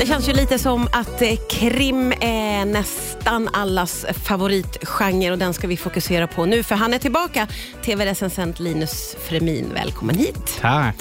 Det känns ju lite som att eh, krim är nästan allas favoritgenre och den ska vi fokusera på nu för han är tillbaka. TV-recensent Linus Fremin, välkommen hit. Tack.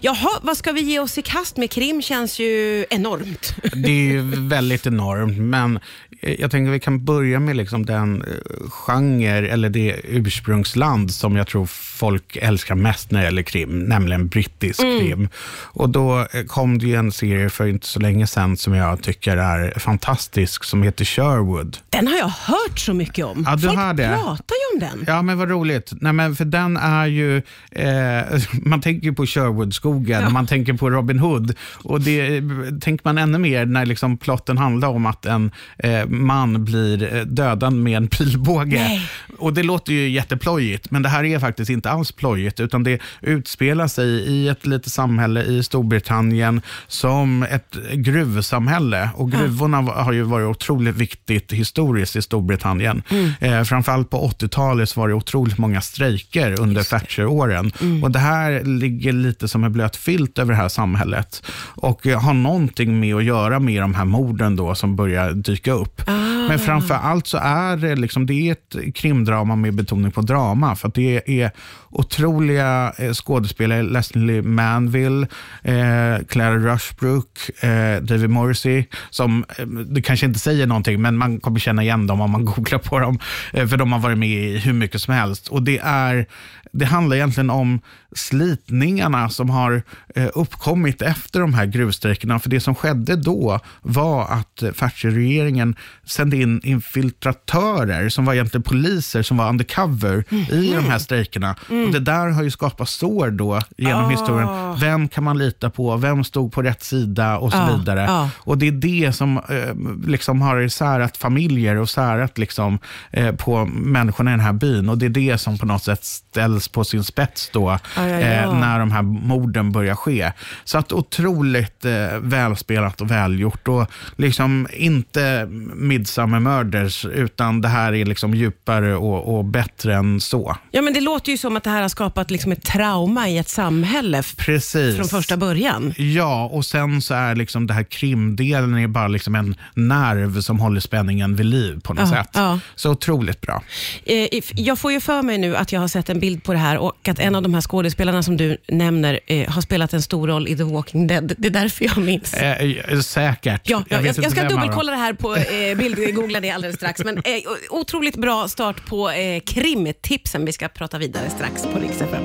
Jaha, vad ska vi ge oss i kast med? Krim känns ju enormt. Det är ju väldigt enormt, men jag tänker att vi kan börja med liksom den eh, genre, eller det ursprungsland som jag tror folk älskar mest när det gäller krim, nämligen brittisk Mm. krim. Och då eh, kom det ju en serie för inte så länge sedan som jag tycker är fantastisk, som heter Sherwood. Den har jag hört så mycket om. Ja, du Folk har det. pratar ju om den. Ja, men vad roligt. Nej, men för den är ju, eh, man tänker på Sherwoodskogen och man tänker på Robin Hood. Och det tänker man ännu mer när liksom plotten handlar om att en eh, man blir eh, dödad med en pilbåge. Nej. Och det låter ju jätteplojigt, men det här är faktiskt inte alls plojigt, utan det utspelar sig i ett litet samhälle i Storbritannien som ett gruvsamhälle. Och gruvorna var- har ju varit otroligt viktigt historiskt i Storbritannien. Eh, framförallt på 80-talet så var det otroligt många strejker under Thatcher-åren. Och det här ligger lite som en blöt filt över det här samhället och har någonting med att göra med de här morden då som börjar dyka upp. Men framför allt så är det, liksom, det är ett krimdrama med betoning på drama. För att det är otroliga eh, skådespelare. Leslie Manville, eh, Clara Rushbrook, eh, David Morrissey. Som, eh, det kanske inte säger någonting, men man kommer känna igen dem om man googlar på dem. Eh, för de har varit med i hur mycket som helst. Och det är det handlar egentligen om slitningarna som har eh, uppkommit efter de här gruvstrejkerna. För det som skedde då var att Thatcher-regeringen sände in infiltratörer som var egentligen poliser som var undercover i de här strejkerna. Och det där har ju skapat sår då genom historien. Vem kan man lita på? Vem stod på rätt sida? Och så Ja, vidare. ja. Och det är det som eh, liksom har särat familjer och särat liksom, eh, på människorna den här byn. Och det är det som på något sätt ställs på sin spets då, Ja, ja, ja. Eh, när de här morden börjar ske. Så att otroligt eh, välspelat och välgjort. Och liksom inte Midsummer Murders, utan det här är liksom djupare och, och bättre än så. Ja, men det låter ju som att det här har skapat liksom ett trauma i ett samhälle Precis. från första början. Ja, och sen så är liksom det här krimdelen är bara liksom en nerv som håller spänningen vid liv på något Ja, sätt. ja. Så otroligt bra. Eh, Jag får ju för mig nu att jag har sett en bild på det här och att en av de här skådespelarna som du nämner eh, har spelat en stor roll i The Walking Dead. Det är därför jag minns. Eh, eh, säkert. Ja, jag, jag, jag ska dubbelkolla det här på eh, bild, googla det alldeles strax. Men eh, otroligt bra start på eh, krimtipsen. Vi ska prata vidare strax på Rix FM.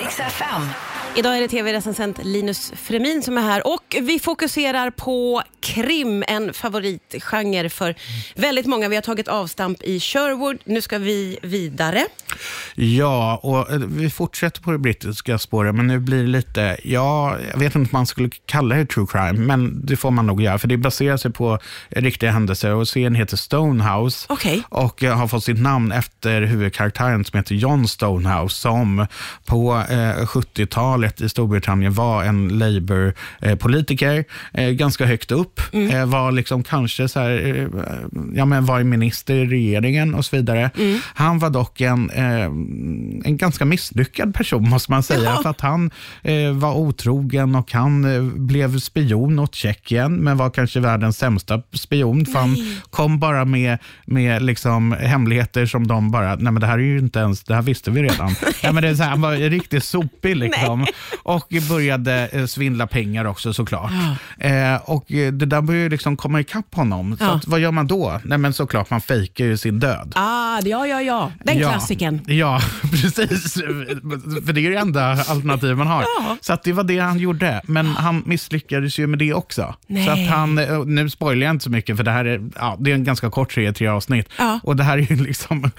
Riks FM. Idag är det tv-recensent Linus Fremin som är här och vi fokuserar på krim, en favoritgenre för väldigt många. Vi har tagit avstamp i Sherwood. Nu ska vi vidare. Ja, och eh, vi fortsätter på det brittiska spåret, men nu blir det lite, ja, jag vet inte om man skulle kalla det true crime, men det får man nog göra, för det baserar sig på riktiga händelser och serien heter Stonehouse Okej. och eh, har fått sitt namn efter huvudkaraktären som heter John Stonehouse, som på eh, 70-talet i Storbritannien var en Labour-politiker, eh, ganska högt upp, eh, var liksom kanske så här, eh, ja men var minister i regeringen och så vidare. Han var dock en, eh, en ganska misslyckad person måste man säga, Ja. för att han var otrogen och han blev spion åt Tjeckien, men var kanske världens sämsta spion, för han kom bara med, med liksom hemligheter som de bara, nej men det här är ju inte ens, det här visste vi redan. ja, men det är så här, han var riktigt sopig liksom. Och började svindla pengar också såklart. Eh, och det där började ju liksom komma ikapp honom. Så Ja. att, vad gör man då? Nej men såklart, man fejkar ju sin död. Ah, ja, ja, ja. Den Ja. klassiken. Ja, precis. För det är det enda alternativ man har. Ja. Så att det var det han gjorde. Men han misslyckades ju med det också. Nej. Så att han, eh, nu spoilar jag inte så mycket för det här är, ja, det är en ganska kort serie, tre avsnitt. Ja. Och det här är ju liksom,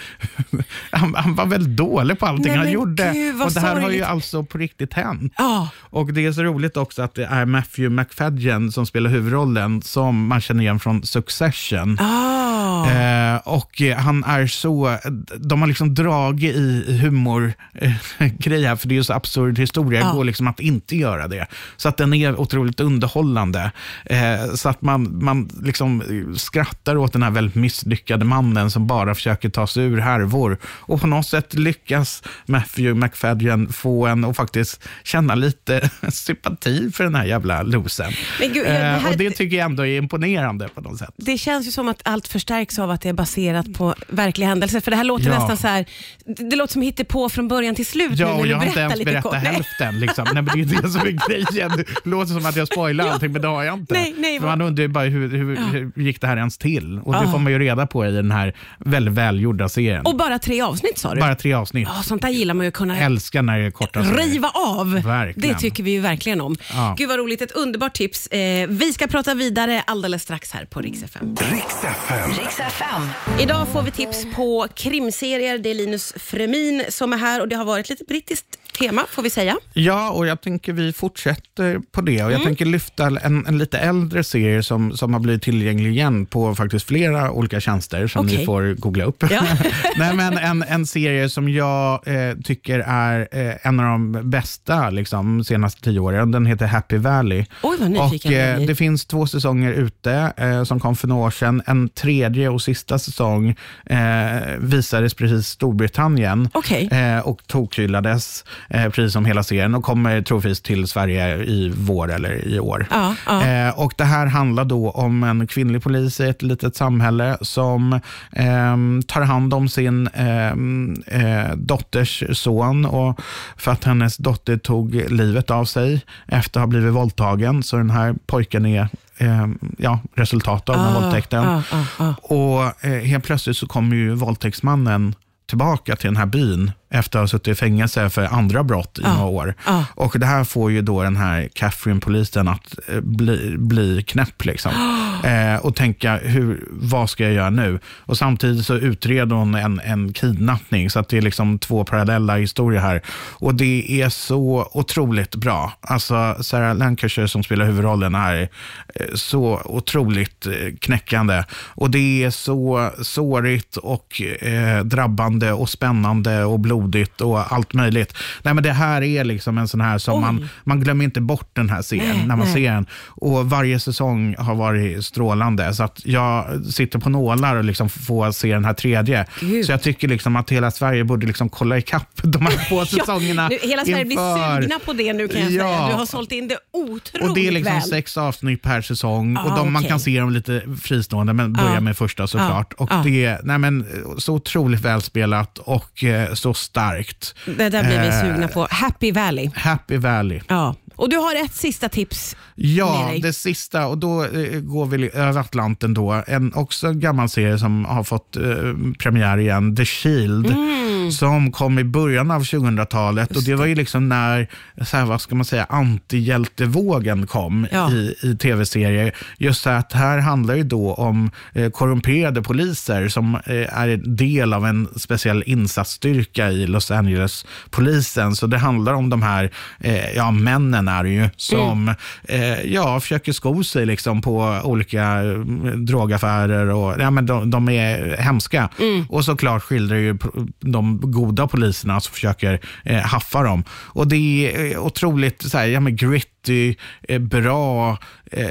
han, han var väldigt dålig på allting Nej, han gjorde. gud, och det här har ju alltså på riktigt hänt. Ja. Och det är så roligt också att det är Matthew McFadden som spelar huvudrollen som man känner igen från Succession. Ah. Eh, och eh, han är så, de har liksom dragit i humorgrej här, för det är ju så absurd historia. Det Ja. går liksom att inte göra det. Så att den är otroligt underhållande. Eh, så att man, man liksom eh, skrattar åt den här väldigt misslyckade mannen som bara försöker ta sig ur härvor. Och på något sätt lyckas Matthew McFadden få en att faktiskt känna lite sympati för den här jävla losen. Gud, ja, det Eh, här- och det tycker jag ändå är imponerande på något sätt. Det känns ju som att allt förstärks av att det är baserat på verkliga händelser. För det här låter Ja. nästan så här, det, låter som på från början till slut. Ja, och jag har inte berättar ens lite berättat hälften. Liksom. Nej, men det är det som är grejen. Det låter som att jag spoilar allting, men det har jag inte. Nej, nej, man undrar ju bara hur, hur, hur gick det här ens till? Och det Ja. får man ju reda på i den här väldigt välgjorda serien. Och bara tre avsnitt sa du? Bara tre avsnitt. Ja, sånt där gillar man ju att kunna Älskar när det är korta serier. riva av. Verkligen. Det tycker vi ju verkligen om. Ja. Gud vad roligt, ett underbart tips. Eh, vi ska prata vidare alldeles strax här på Rix FM. Riks FM. FM. Idag får vi tips på krimserier. Det är Linus Fremin som är här och det har varit lite brittiskt tema får vi säga. Ja, och jag tänker vi fortsätter på det. Mm. Och jag tänker lyfta en, en lite äldre serie som, som har blivit tillgänglig igen på faktiskt flera olika tjänster som Okej. ni får googla upp. Ja. Nej, men en, en serie som jag eh, tycker är eh, en av de bästa liksom, senaste tio åren. Den heter Happy Valley. Oj, vad nyfiken och, eh. Det finns två säsonger ute eh, som kom för några år sedan. En tredje och sista säsong eh, visades precis i Storbritannien Okej. eh, och tokhyllades precis som hela serien och kommer troligtvis till Sverige i vår eller i år. Ja, ja. Eh, och Det här handlar då om en kvinnlig polis i ett litet samhälle som ehm, tar hand om sin ehm, eh, dotters son och för att hennes dotter tog livet av sig efter att ha blivit våldtagen. Så den här pojken är ehm, ja, resultat av den här Ah, våldtäkten. ah, ah, ah. Och eh, helt plötsligt så kommer ju våldtäktsmannen tillbaka till den här byn efter att ha suttit i fängelse för andra brott i Ja. några år. Ja. Och det här får ju då den här Catherine-polisen att eh, bli, bli knäpp liksom. eh, och tänka, hur, vad ska jag göra nu? Och samtidigt så utreder hon en, en kidnappning, så att det är liksom två parallella historier här. Och det är så otroligt bra. Alltså Sarah Lancashire som spelar huvudrollen är eh, så otroligt eh, knäckande. Och det är så sårigt och eh, drabbande och spännande och blodigt och allt möjligt. Nej, men det här är liksom en sån här som Oj. man, man glömmer inte bort den här serien Nej, när man nej. ser den. Och varje säsong har varit strålande. Så att jag sitter på nålar och liksom får se den här tredje. Gud. Så jag tycker liksom att hela Sverige borde liksom kolla ikapp de här två säsongerna. nu, hela Sverige blir inför- sugna på det nu kan jag Ja. säga. Du har sålt in det otroligt och det är liksom väl. sex avsnitt per säsong och Ah, de, man okej. kan se dem lite fristående, men börja Ah. med första såklart. Ah, Och ah. det är nej men, så otroligt välspelat och eh, så starkt. Det där blir vi Eh, sugna på. Happy Valley. Happy Valley. Ja. Och du har ett sista tips Ja, det sista, och då eh, går vi över Atlanten då. En också gammal serie som har fått eh, premiär igen, The Shield, Mm. Som kom i början av 2000-talet. Och det var ju liksom när, så här, vad ska man säga, antihjältevågen kom Ja. i, i tv-serier. Just så att här handlar ju då om eh, korrumperade poliser som eh, är del av en speciell insatsstyrka i Los Angeles-polisen. Så det handlar om de här, eh, ja männen är det ju, som eh, ja, försöker sko sig liksom på olika eh, drogaffärer. Och, ja, men de, de är hemska. Och såklart skildrar ju pro- de goda poliserna som försöker eh, haffa dem. Och det är eh, otroligt så här, ja, men gritty, eh, bra eh,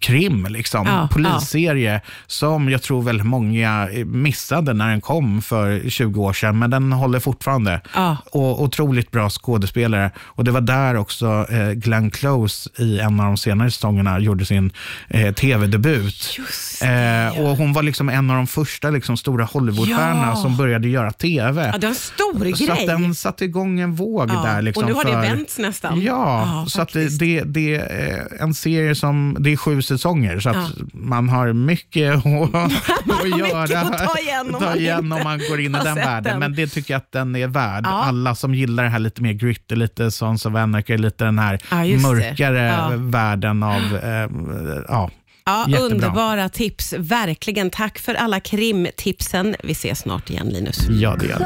krim, liksom. Ja, polisserie som jag tror väl många eh, missade när den kom för 20 år sedan, men den håller fortfarande. Ja. Och otroligt bra skådespelare. Och det var där också eh, Glenn Close i en av de senare säsongerna gjorde sin eh, tv-debut. Eh, och hon var liksom en av de första liksom, stora Hollywoodstjärnorna Ja. som började göra tv. Ja, det var en stor Så grej. att den satte igång en våg Ja, där. Liksom, och nu har det för... vänts nästan. Ja, Ja, så att det, det, är en serie som, det är sju säsonger, så att Ja. man har mycket att, att göra. mycket att ta igen om man igen om man går in i den världen. den. Men det tycker jag att den är värd. Ja. Alla som gillar det här lite mer gritty, lite Sons of Anarchy, lite den här Ja, mörkare världen av, eh, ja, Ja, Jättebra. underbara tips. Verkligen. Tack för alla krimtipsen. Vi ses snart igen, Linus. ja det gör vi.